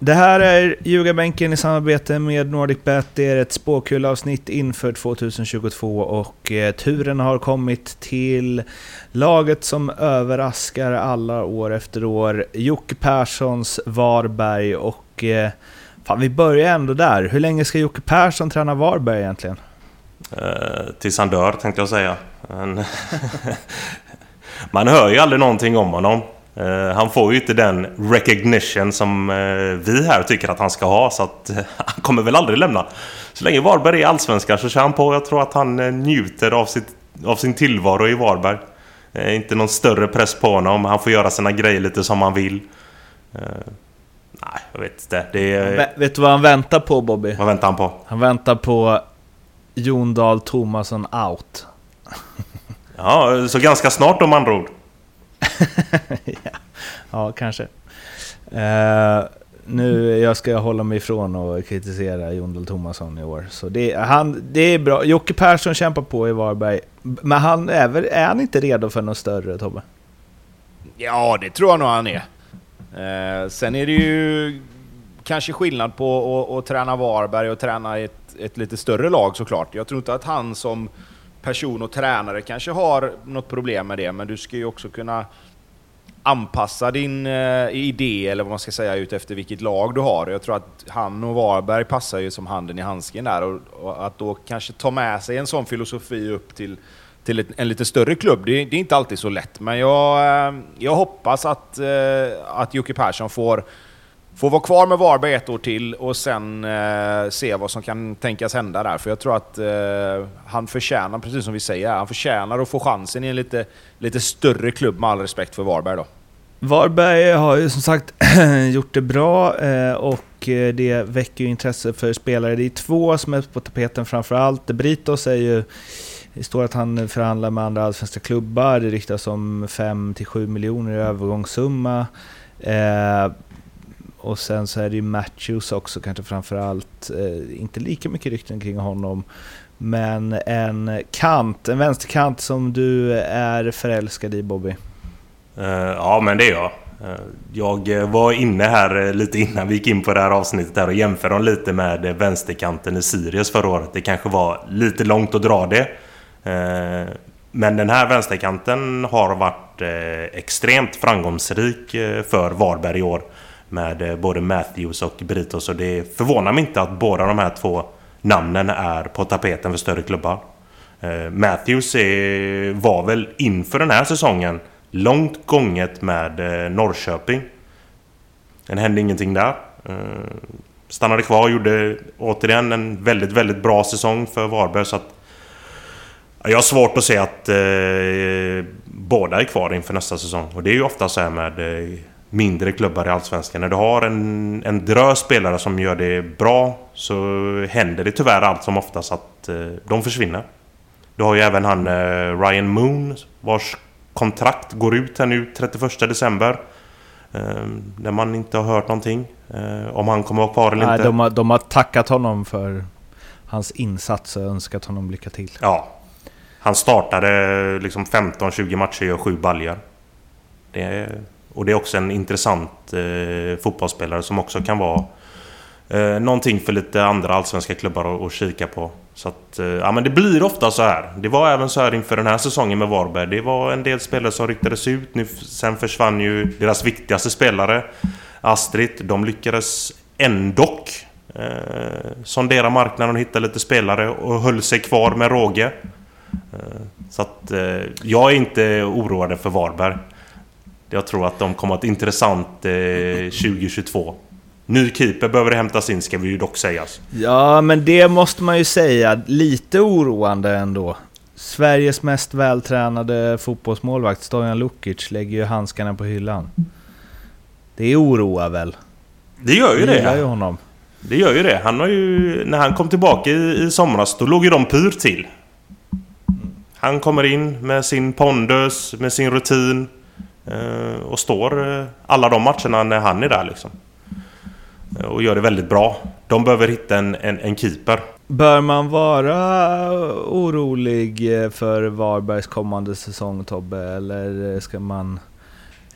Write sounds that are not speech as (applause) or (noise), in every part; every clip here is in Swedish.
Det här är Ljugarbänken i samarbete med NordicBet. Det är ett spåkulavsnitt inför 2022 och eh, turen har kommit till laget som överraskar alla år efter år. Jocke Perssons Varberg och eh, fan, vi börjar ändå där. Hur länge ska Jocke Persson träna Varberg egentligen? Eh, tills han dör tänkte jag säga. (laughs) Man hör ju aldrig någonting om honom. Eh, han får ju inte den recognition som eh, vi här tycker att han ska ha så att (laughs) han kommer väl aldrig lämna. Så länge Varberg är allsvenska så kör han på. Jag tror att han njuter av, sitt, av sin tillvaro i Varberg. Inte någon större press på honom. Han får göra sina grejer lite som han vill. Nej, jag vet inte. Det är... Vet du vad han väntar på Bobby? Vad väntar han på? Han väntar på Jon Dahl Tomasson out. ja, så ganska snart om andra ord. (laughs) ja. kanske. Uh, nu, jag ska hålla mig ifrån och kritisera Jon Dahl Tomasson i år. Så det, han, det är bra. Jocke Persson kämpar på i Varberg. Men han är, väl, är han inte redo för något större, Tobbe? Ja, det tror jag nog han är. Uh, sen är det ju kanske skillnad på att, att träna Varberg och träna ett ett lite större lag såklart. Jag tror inte att han som person och tränare kanske har något problem med det, men du ska ju också kunna anpassa din eh, idé, eller vad man ska säga, ut efter vilket lag du har. Jag tror att han och Varberg passar ju som handen i handsken där, och, och att då kanske ta med sig en sån filosofi upp till, till ett, en lite större klubb, det, det, är inte alltid så lätt. Men jag, eh, jag hoppas att, eh, att Jocke Persson får Får vara kvar med Varberg ett år till och sen eh, se vad som kan tänkas hända där. För jag tror att eh, han förtjänar, precis som vi säger, han förtjänar att få chansen i en lite, lite större klubb med all respekt för Varberg då. Varberg har ju som sagt (clears throat) gjort det bra eh, och eh, det väcker ju intresse för spelare. Det är två som är på tapeten framförallt. Britos är ju... Det står att han förhandlar med andra allsvenska klubbar. Det ryktas om 5-7 miljoner i övergångssumma. Eh, och sen så är det ju Matthews också kanske framförallt. Eh, inte lika mycket rykten kring honom. Men en kant, en vänsterkant som du är förälskad i Bobby. Uh, ja men det är jag. Eh, jag var inne här eh, lite innan vi gick in på det här avsnittet här och jämförde dem lite med vänsterkanten i Sirius förra året. Det kanske var lite långt att dra det. Men den här vänsterkanten har varit extremt framgångsrik för Varberg i år med eh, både Matthews och Britos. Och det förvånar mig inte att båda de här två namnen är på tapeten för större klubbar. Eh, Matthews är, var väl inför den här säsongen långt gånget med eh, Norrköping. Det hände ingenting där. Stannade kvar och gjorde återigen en väldigt, väldigt bra säsong för Varberg. Så att jag har svårt att se att eh, båda är kvar inför nästa säsong. Och det är ju ofta så här med eh, mindre klubbar i Allsvenskan. När du har en, en drös spelare som gör det bra så händer det tyvärr allt som oftast att eh, de försvinner. Du har ju även han eh, Ryan Moon vars kontrakt går ut här nu 31 december. Eh, där man inte har hört någonting. Eh, om han kommer vara kvar eller Nej, inte. De har, de har tackat honom för hans insats och önskat honom lycka till. Ja. Han startade liksom 15-20 matcher och 7 baljor. Det är och det är också en intressant eh, fotbollsspelare som också kan vara eh, någonting för lite andra allsvenska klubbar att kika på. Så att, eh, ja men det blir ofta så här. Det var även så här inför den här säsongen med Varberg. Det var en del spelare som ryktades ut. Nu, sen försvann ju deras viktigaste spelare. Astrid, de lyckades ändå eh, sondera marknaden och hitta lite spelare och höll sig kvar med råge. Eh, så att eh, jag är inte oroad för Varberg. Jag tror att de kommer att ett intressant eh, 2022. Ny keeper behöver hämtas in ska vi ju dock sägas. Ja, men det måste man ju säga. Lite oroande ändå. Sveriges mest vältränade fotbollsmålvakt, Stojan Lukic, lägger ju handskarna på hyllan. Det oroar väl? Det gör ju det. gillar ju honom. Det gör ju det. Han har ju... När han kom tillbaka i, i somras, då låg ju de pyr till. Han kommer in med sin pondus, med sin rutin. Eh, och står eh, alla de matcherna när han är där liksom. Eh, och gör det väldigt bra. De behöver hitta en, en, en keeper. Bör man vara orolig för Varbergs kommande säsong Tobbe? Eller ska man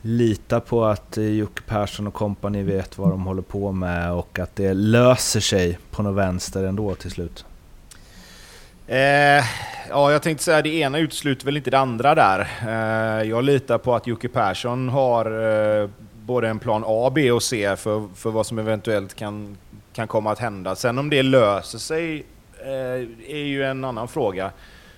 lita på att Jocke Persson och kompani vet vad de håller på med och att det löser sig på något vänster ändå till slut? Eh, ja, jag tänkte säga det ena utesluter väl inte det andra där. Eh, jag litar på att Jocke Persson har eh, både en plan A, B och C för, för vad som eventuellt kan, kan komma att hända. Sen om det löser sig eh, är ju en annan fråga.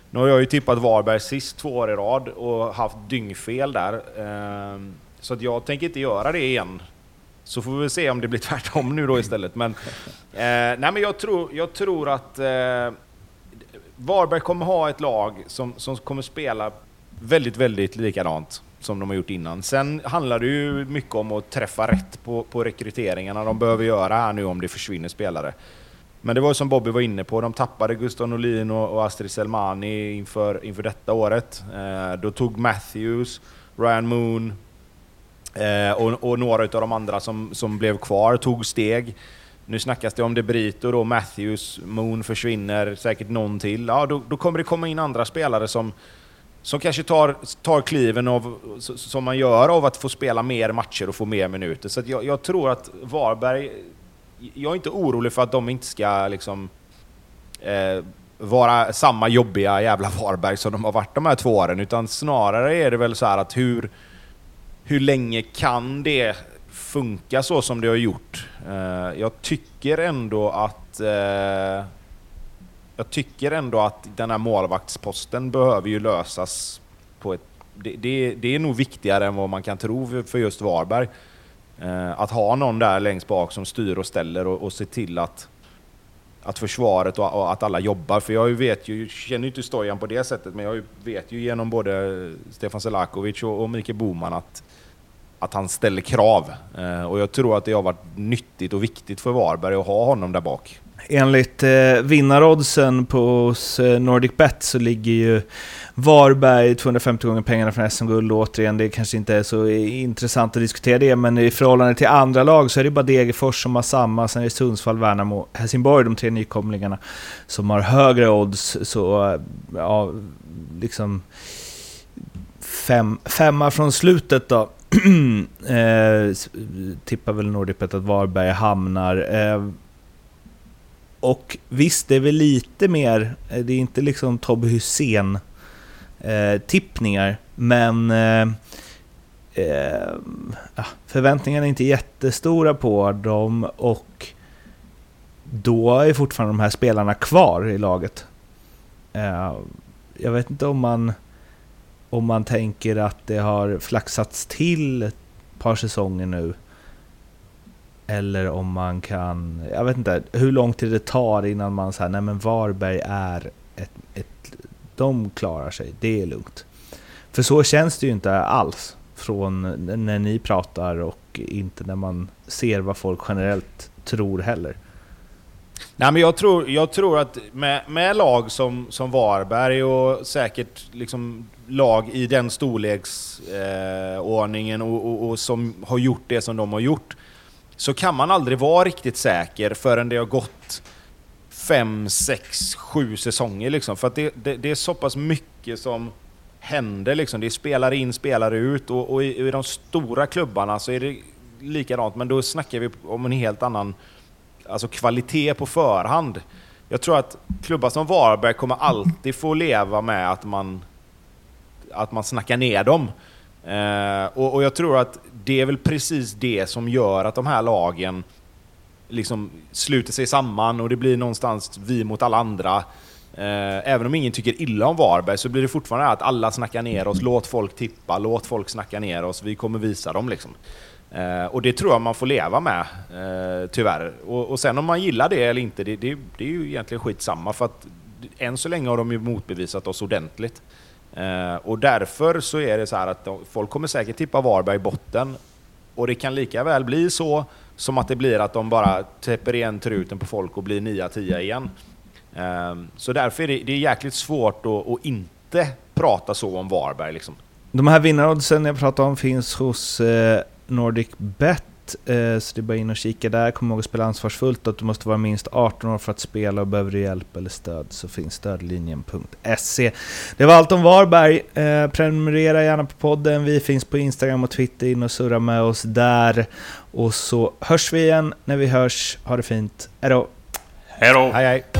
Nu har jag ju tippat Varberg sist två år i rad och haft dyngfel där. Eh, så att jag tänker inte göra det igen. Så får vi se om det blir (laughs) tvärtom nu då istället. Men, eh, nej men jag tror, jag tror att eh, Varberg kommer ha ett lag som, som kommer spela väldigt, väldigt likadant som de har gjort innan. Sen handlar det ju mycket om att träffa rätt på, på rekryteringarna de behöver göra här nu om det försvinner spelare. Men det var ju som Bobby var inne på, de tappade Gustav Norlin och, och Astrid Selmani inför, inför detta året. Eh, då tog Matthews, Ryan Moon eh, och, och några av de andra som, som blev kvar tog steg. Nu snackas det om De Brito då, Matthews, Moon försvinner, säkert någon till. Ja, då, då kommer det komma in andra spelare som, som kanske tar, tar kliven av, som man gör av att få spela mer matcher och få mer minuter. Så att jag, jag tror att Varberg... Jag är inte orolig för att de inte ska liksom... Eh, vara samma jobbiga jävla Varberg som de har varit de här två åren, utan snarare är det väl så här att hur, hur länge kan det funka så som det har gjort? Eh, jag tycker ändå att... Eh, jag tycker ändå att den här målvaktsposten behöver ju lösas på ett... Det, det, det är nog viktigare än vad man kan tro för- just Varberg. Eh, att ha någon där längst bak som styr och ställer och, och ser till att, att försvaret och, och att alla jobbar. För jag vet ju, känner ju inte Stojan på det sättet, men jag vet ju genom både Stefan Selakovic och, och Mikael Boman att, att han ställer krav. Eh, och jag tror att det har varit nyttigt och viktigt för Varberg att ha honom där bak. Enligt eh, vinnaroddsen på hos, eh, Nordic Bet så ligger ju Varberg 250 gånger pengarna från SM-guld. Återigen, det kanske inte är så intressant att diskutera det, men i förhållande till andra lag så är det bara Degerfors som har samma. Sen är det Sundsvall, Värnamo, Helsingborg, de tre nykomlingarna, som har högre odds. Så eh, ja, liksom fem, femma från slutet då. (clears throat) eh, tippar väl Nordic att Varberg hamnar. Eh, och visst, det är väl lite mer, eh, det är inte liksom Tobbe Hysén eh, tippningar, men eh, eh, ah, förväntningarna är inte jättestora på dem och då är fortfarande de här spelarna kvar i laget. Eh, jag vet inte om man, om man tänker att det har flaxats till ett par säsonger nu. Eller om man kan, jag vet inte, hur lång tid det tar innan man säger nej men Varberg är ett, ett, de klarar sig, det är lugnt. För så känns det ju inte alls från när ni pratar och inte när man ser vad folk generellt tror heller. Nej, men jag tror, jag tror att med, med lag som, som Varberg och säkert liksom lag i den storleksordningen eh, och, och, och som har gjort det som de har gjort, så kan man aldrig vara riktigt säker förrän det har gått fem, sex, sju säsonger. Liksom. För att det, det, det är så pass mycket som händer. Liksom. Det är spelare in, spelare ut och, och i, i de stora klubbarna så är det likadant. Men då snackar vi om en helt annan alltså kvalitet på förhand. Jag tror att klubbar som Varberg kommer alltid få leva med att man, att man snackar ner dem. Eh, och, och, jag tror att det är väl precis det som gör att de här lagen liksom sluter sig samman och det blir någonstans vi mot alla andra. Eh, även om ingen tycker illa om Varberg så blir det fortfarande att alla snackar ner oss. Låt folk tippa, låt folk snacka ner oss. Vi kommer visa dem liksom. Eh, och det tror jag man får leva med, eh, tyvärr. Och, och, sen om man gillar det eller inte, det, det, det är ju egentligen skitsamma. För att än så länge har de ju motbevisat oss ordentligt. Eh, och därför så är det så här att folk kommer säkert tippa Varberg i botten. Och det kan lika väl bli så som att det blir att de bara täpper igen truten på folk och blir 9-10 igen. Eh, så därför är det, det är jäkligt svårt att, att inte prata så om Varberg. Liksom. De här vinnaroddsen jag pratade om finns hos eh, Nordic Bet Eh, så det är bara in och kika där. Kom ihåg att spela ansvarsfullt att du måste vara minst 18 år för att spela och behöver du hjälp eller stöd så finns stödlinjen.se. Det var allt om Varberg. Eh, prenumerera gärna på podden. Vi finns på Instagram och Twitter. In och surra med oss där. Och så hörs vi igen när vi hörs. Ha det fint. Hejdå! Hejdå! Hej hej!